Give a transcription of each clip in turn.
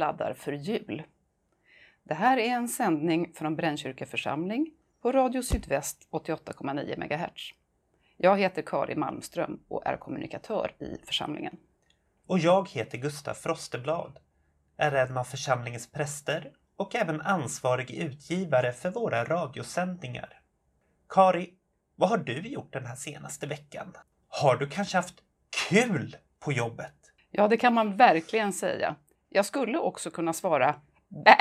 Laddar för jul. Det här är en sändning från Brännkyrka församling på Radio Sydväst 88,9 MHz. Jag heter Kari Malmström och är kommunikatör i församlingen. Och jag heter Gustaf Frosteblad, är en av församlingens präster och även ansvarig utgivare för våra radiosändningar. Kari, vad har du gjort den här senaste veckan? Har du kanske haft kul på jobbet? Ja, det kan man verkligen säga. Jag skulle också kunna svara Bä!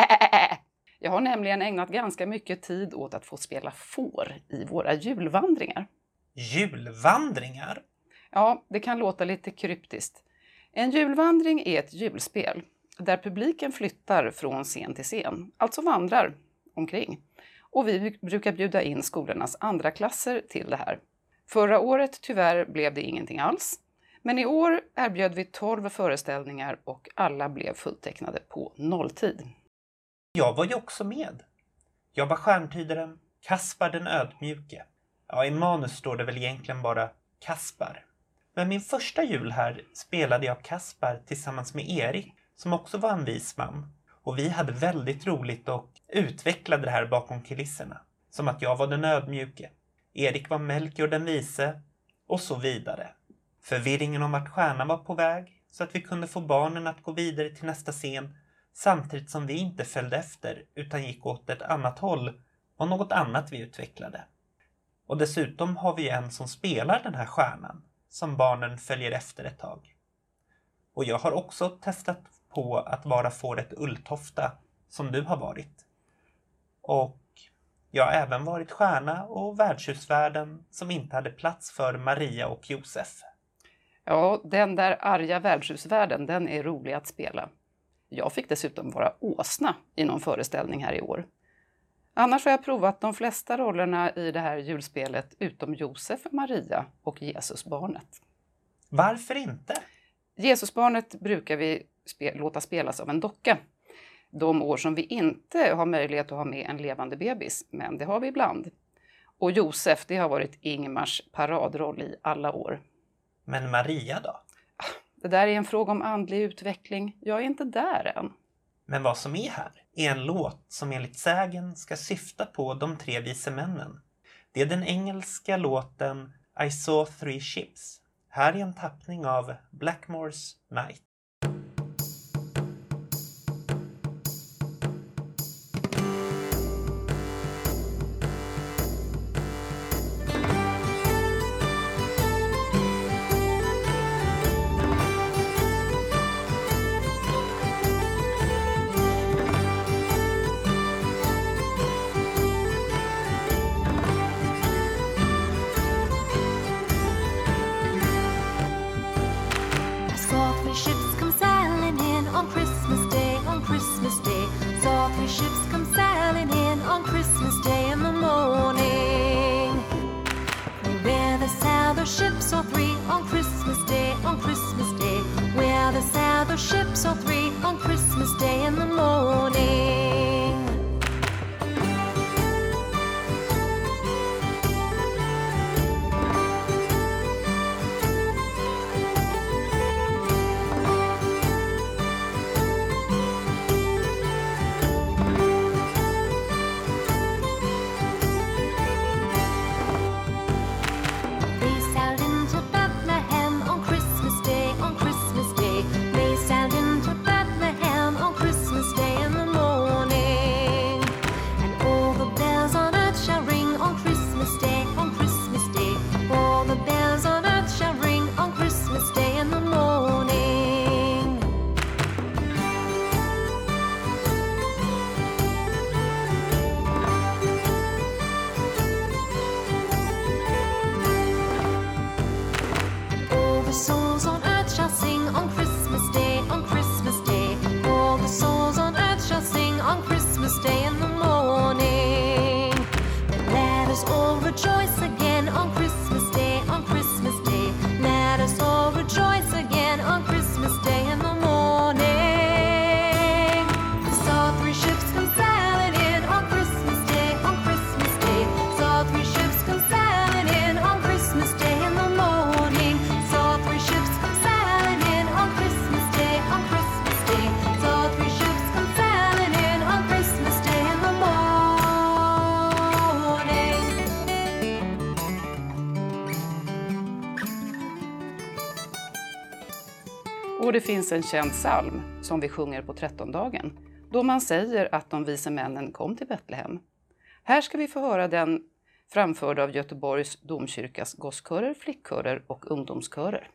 Jag har nämligen ägnat ganska mycket tid åt att få spela får i våra julvandringar. Julvandringar? Ja, det kan låta lite kryptiskt. En julvandring är ett julspel där publiken flyttar från scen till scen, alltså vandrar omkring. Och vi brukar bjuda in skolornas andra klasser till det här. Förra året tyvärr blev det ingenting alls, men i år erbjöd vi 12 föreställningar och alla blev fulltecknade på nolltid. Jag var ju också med. Jag var stjärntydaren Kaspar den ödmjuke. Ja, i manus står det väl egentligen bara Kaspar. Men min första jul här spelade jag Kaspar tillsammans med Erik, som också var en vis man. Och vi hade väldigt roligt och utvecklade det här bakom kulisserna. Som att jag var den ödmjuke, Erik var Melchior den vise och så vidare. Förvirringen om vart stjärnan var på väg så att vi kunde få barnen att gå vidare till nästa scen samtidigt som vi inte följde efter utan gick åt ett annat håll och något annat vi utvecklade. Och dessutom har vi en som spelar den här stjärnan som barnen följer efter ett tag. Och jag har också testat på att vara fåret Ulltofta som du har varit. Och jag har även varit stjärna och värdshusvärden som inte hade plats för Maria och Josef. Ja, den där arga värdshusvärden, den är rolig att spela. Jag fick dessutom vara åsna i någon föreställning här i år. Annars har jag provat de flesta rollerna i det här julspelet utom Josef, Maria och Jesusbarnet. Varför inte? Jesusbarnet brukar vi spe låta spelas av en docka. De år som vi inte har möjlighet att ha med en levande bebis, men det har vi ibland. Och Josef, det har varit Ingmars paradroll i alla år. Men Maria då? Det där är en fråga om andlig utveckling. Jag är inte där än. Men vad som är här är en låt som enligt sägen ska syfta på de tre vise männen. Det är den engelska låten I saw three ships. Här är en tappning av Blackmores Night. Det finns en känd psalm som vi sjunger på trettondagen, då man säger att de vise männen kom till Betlehem. Här ska vi få höra den framförd av Göteborgs domkyrkas gosskörer, flickkörer och ungdomskörer.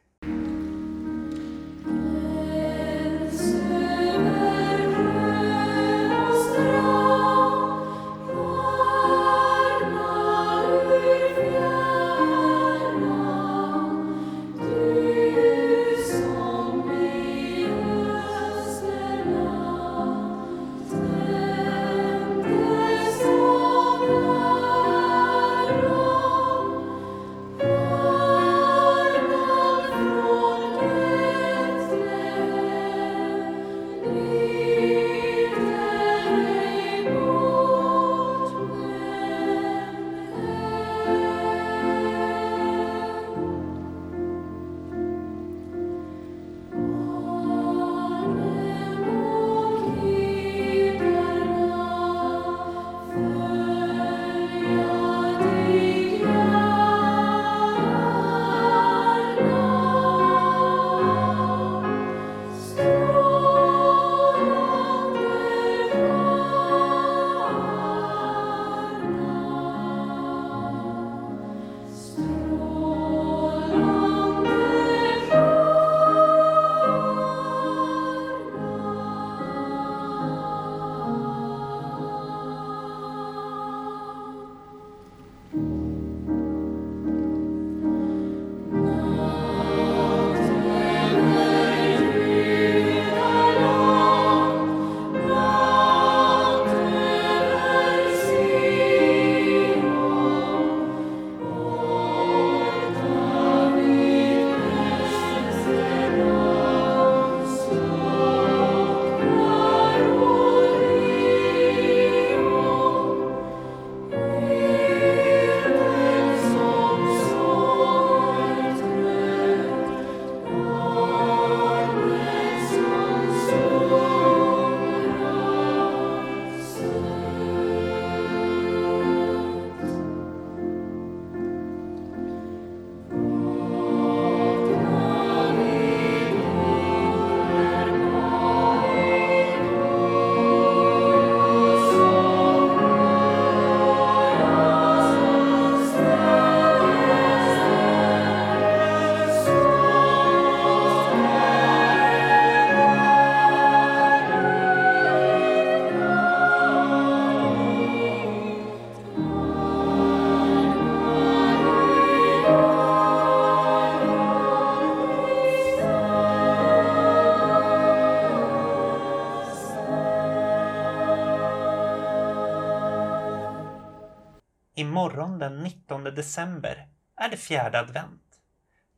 Imorgon den 19 december är det fjärde advent.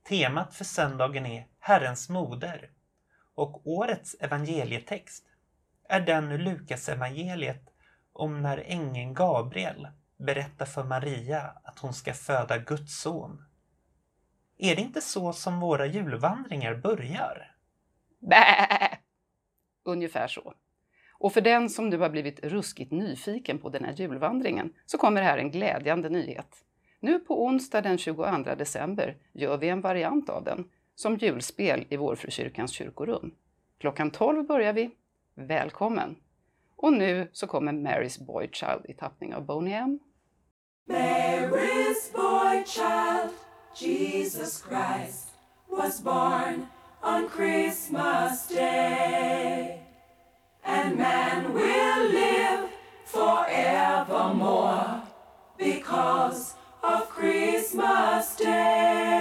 Temat för söndagen är Herrens moder och årets evangelietext är den ur Lukas evangeliet om när ängeln Gabriel berättar för Maria att hon ska föda Guds son. Är det inte så som våra julvandringar börjar? Bä! Ungefär så. Och för den som nu har blivit ruskigt nyfiken på den här julvandringen så kommer här en glädjande nyhet. Nu på onsdag den 22 december gör vi en variant av den som julspel i Vårfrukyrkans kyrkorum. Klockan 12 börjar vi. Välkommen! Och nu så kommer Mary's Boy Child i tappning av Boney M. Mary's boy child, Jesus Christ, was born on Christmas Day. And man will live forevermore because of Christmas Day.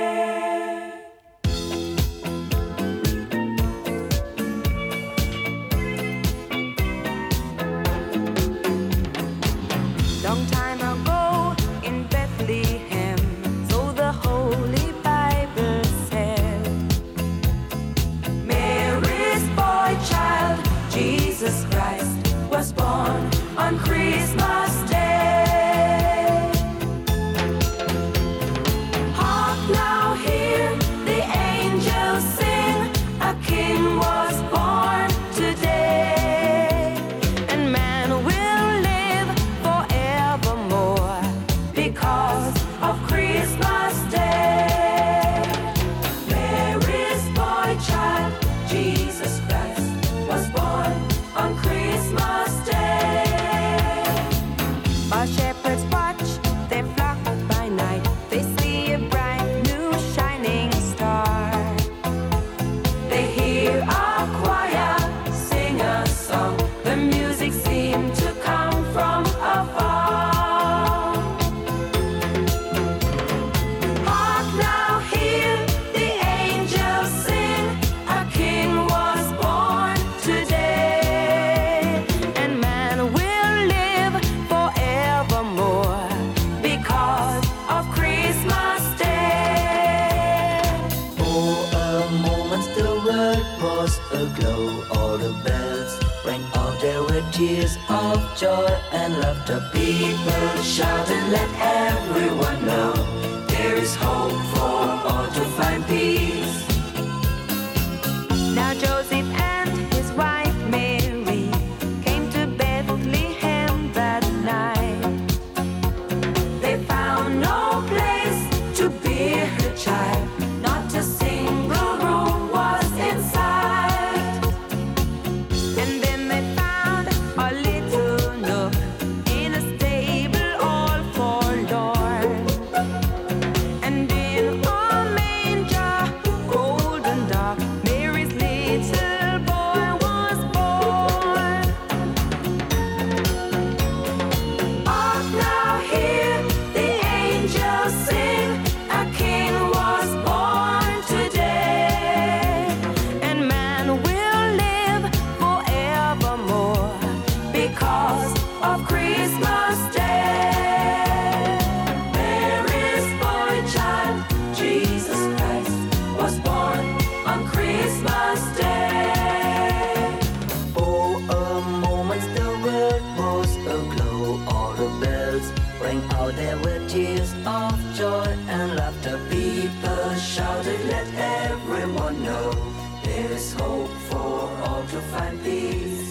Hope for all to find peace.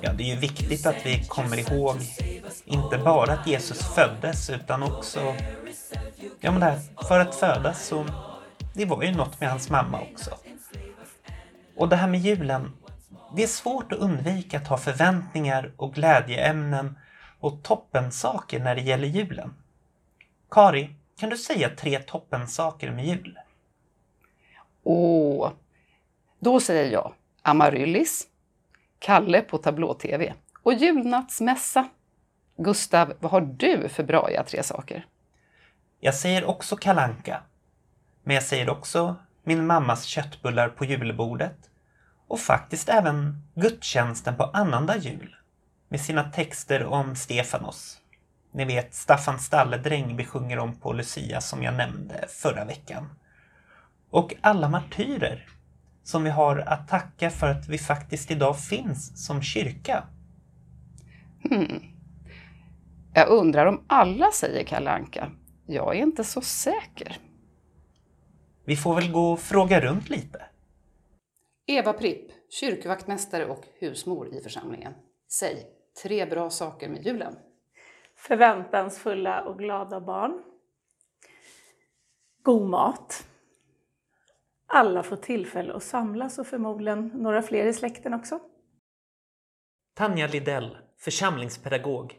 Ja, det är ju viktigt att vi kommer ihåg inte bara att Jesus föddes utan också ja, men det här, för att födas så det var ju något med hans mamma också. Och det här med julen, det är svårt att undvika att ha förväntningar och glädjeämnen och toppensaker när det gäller julen. Kari, kan du säga tre toppensaker med jul? Åh, då säger jag Amaryllis, Kalle på tablå-tv och julnattsmässa. Gustav, vad har du för braiga tre saker? Jag säger också kalanka. Men jag säger också min mammas köttbullar på julbordet. Och faktiskt även gudstjänsten på annandag jul. Med sina texter om Stefanos. Ni vet Staffan Stalledräng vi sjunger om på Lucia som jag nämnde förra veckan. Och alla martyrer som vi har att tacka för att vi faktiskt idag finns som kyrka. Jag undrar om alla säger Kalle Anka. Jag är inte så säker. Vi får väl gå och fråga runt lite. Eva Pripp, kyrkvaktmästare och husmor i församlingen. Säg tre bra saker med julen. Förväntansfulla och glada barn. God mat. Alla får tillfälle att samlas och förmodligen några fler i släkten också. Tanja Lidell, församlingspedagog.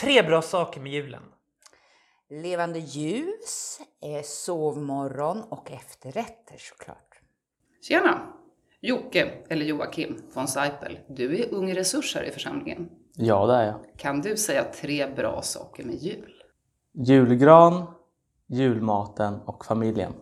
Tre bra saker med julen. Levande ljus, eh, sovmorgon och efterrätter såklart. Tjena! Jocke, eller Joakim von Seipel. Du är ung resurs här i församlingen. Ja, det är jag. Kan du säga tre bra saker med jul? Julgran, julmaten och familjen.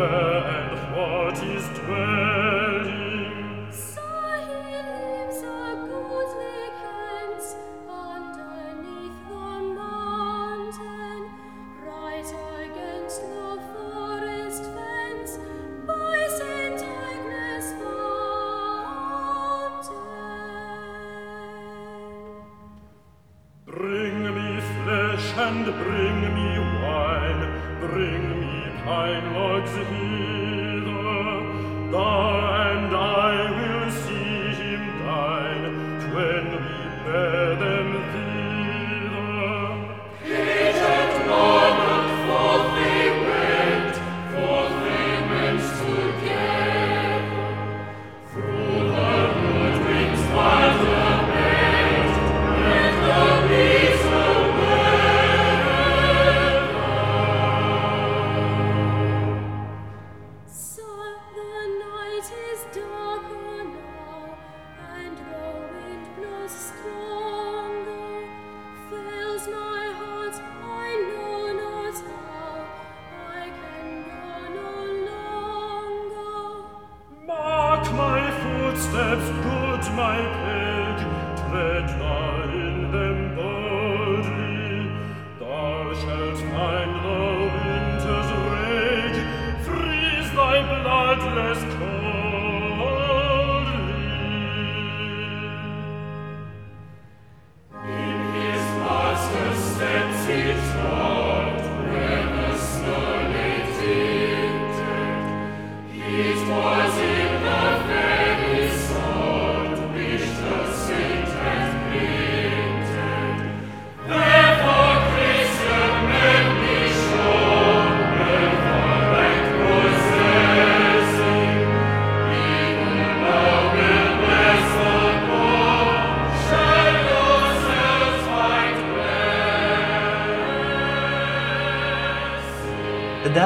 were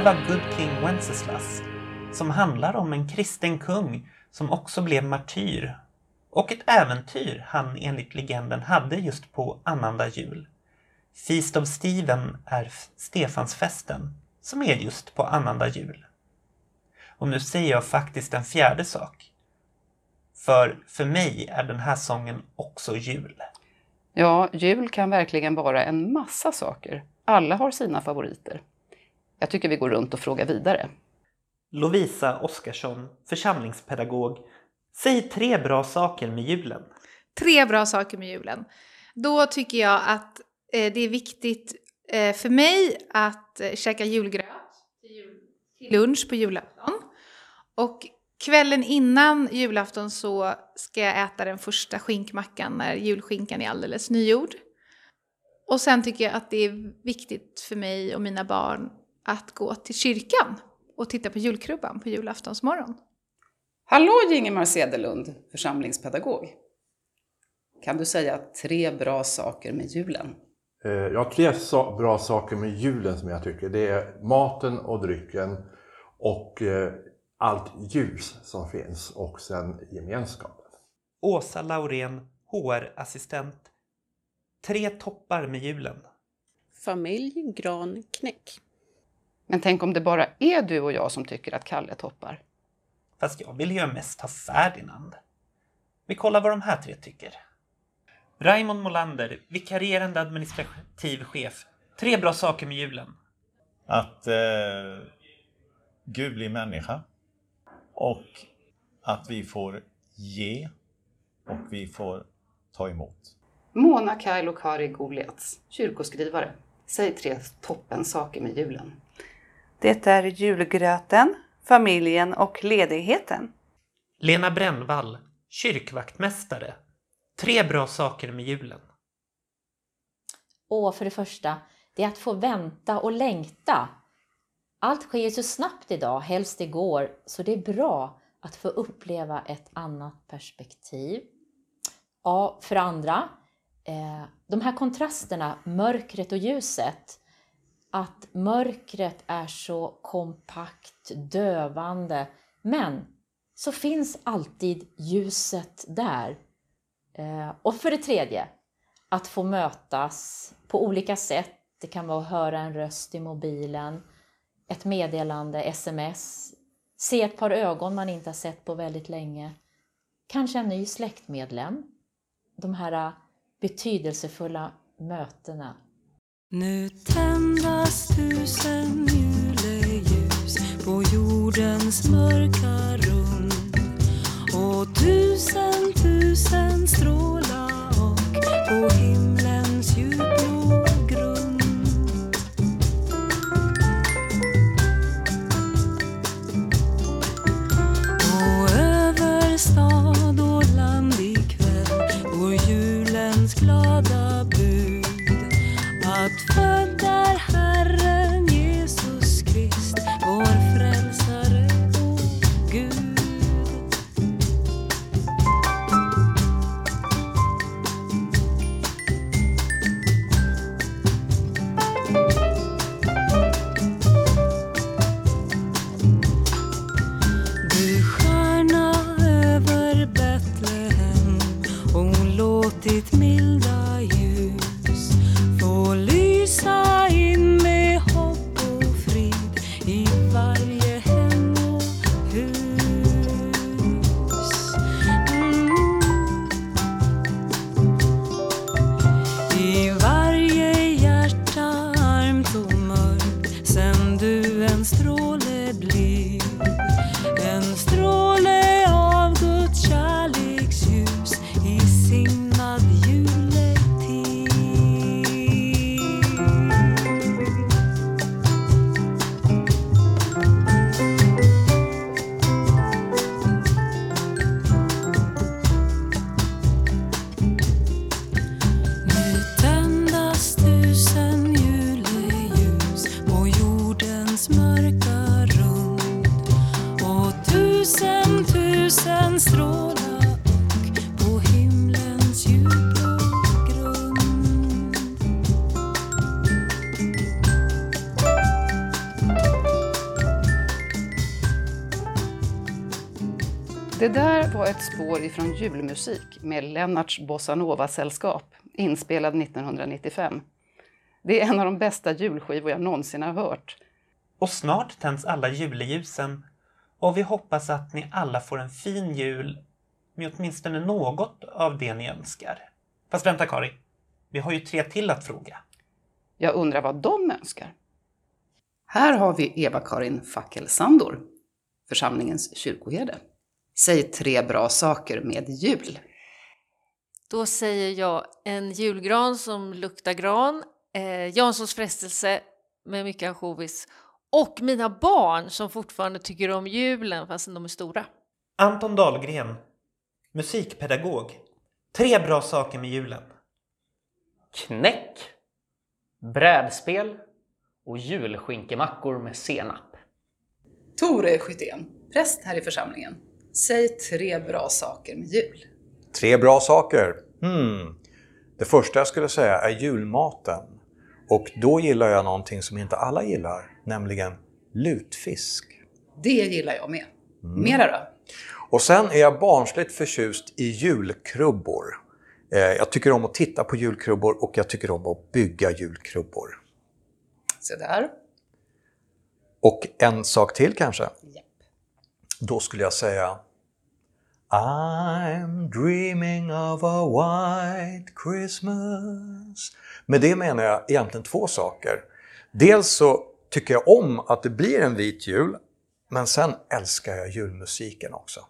Det var Good King Wenceslas som handlar om en kristen kung som också blev martyr och ett äventyr han enligt legenden hade just på annandag jul. Feast of Stephen är Stefansfesten som är just på annandag jul. Och nu säger jag faktiskt en fjärde sak. För för mig är den här sången också jul. Ja, jul kan verkligen vara en massa saker. Alla har sina favoriter. Jag tycker vi går runt och frågar vidare. Lovisa Oskarsson, församlingspedagog. Säg tre bra saker med julen. Tre bra saker med julen. Då tycker jag att eh, det är viktigt eh, för mig att eh, käka julgröt till, lunch på julafton. Och kvällen innan julafton så ska jag äta den första skinkmackan när julskinkan är alldeles nygjord. Och sen tycker jag att det är viktigt för mig och mina barn att gå till kyrkan och titta på julkrubban på julaftonsmorgon. Hallå Ingemar Sedelund, församlingspedagog. Kan du säga tre bra saker med julen? Eh, Jag har tre bra saker med julen som jag tycker. Det är maten och drycken och eh, allt ljus som finns och sen gemenskapen. Åsa Laurén, HR-assistent. Tre toppar med julen. Familj, gran, knäck. Men tänk om det bara är du och jag som tycker att Kalle toppar. Fast jag vill ju mest ha Ferdinand. Vi kollar vad de här tre tycker. Raimond Molander, vikarierande administrativ chef. Tre bra saker med julen. Att eh, Gud blir människa och att vi får ge och vi får ta emot. Mona Kailo Kari Goliats, kyrkoskrivare. Säg tre toppen saker med julen. Det är julgröten, familjen och ledigheten. Lena Brännvall, kyrkvaktmästare. Tre bra saker med julen. Och för det första, det är att få vänta och längta. Allt sker så snabbt idag, helst igår, så det är bra att få uppleva ett annat perspektiv. Ja, för andra, eh, de här kontrasterna, mörkret och ljuset, att mörkret är så kompakt, dövande, men så finns alltid ljuset där. Eh, och för det tredje, att få mötas på olika sätt. Det kan vara att höra en röst i mobilen, ett meddelande, sms, se ett par ögon man inte har sett på väldigt länge. Kanske en ny släktmedlem. De här betydelsefulla mötena. Nu tändas tusen juleljus på jordens mörka rum och tusen, tusen stråla och på himlens djupblå grund. Och över stad och land ikväll går julens glada att född spår ifrån julmusik med Lennarts Bossanova-sällskap, inspelad 1995. Det är en av de bästa julskivor jag någonsin har hört. Och snart tänds alla juleljusen och vi hoppas att ni alla får en fin jul med åtminstone något av det ni önskar. Fast vänta Kari, vi har ju tre till att fråga. Jag undrar vad de önskar. Här har vi Eva-Karin Fackelsandor, församlingens kyrkoherde. Säg tre bra saker med jul. Då säger jag en julgran som luktar gran, eh, Janssons frestelse med mycket ansjovis och mina barn som fortfarande tycker om julen fastän de är stora. Anton Dahlgren, musikpedagog. Tre bra saker med julen. Knäck, brädspel och julskinkemackor med senap. Tore Skyttén, präst här i församlingen. Säg tre bra saker med jul. Tre bra saker. Hmm. Det första jag skulle säga är julmaten. Och då gillar jag någonting som inte alla gillar, nämligen lutfisk. Det gillar jag med. Mera då? Och sen är jag barnsligt förtjust i julkrubbor. Eh, Jag tycker om att titta på julkrubbor och jag tycker om att bygga julkrubbor. Se där. Och en sak till kanske? Då skulle jag säga I'm dreaming of a white Christmas. Med det menar jag egentligen två saker. Dels så tycker jag om att det blir en vit jul, men sen älskar jag julmusiken också.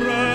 Du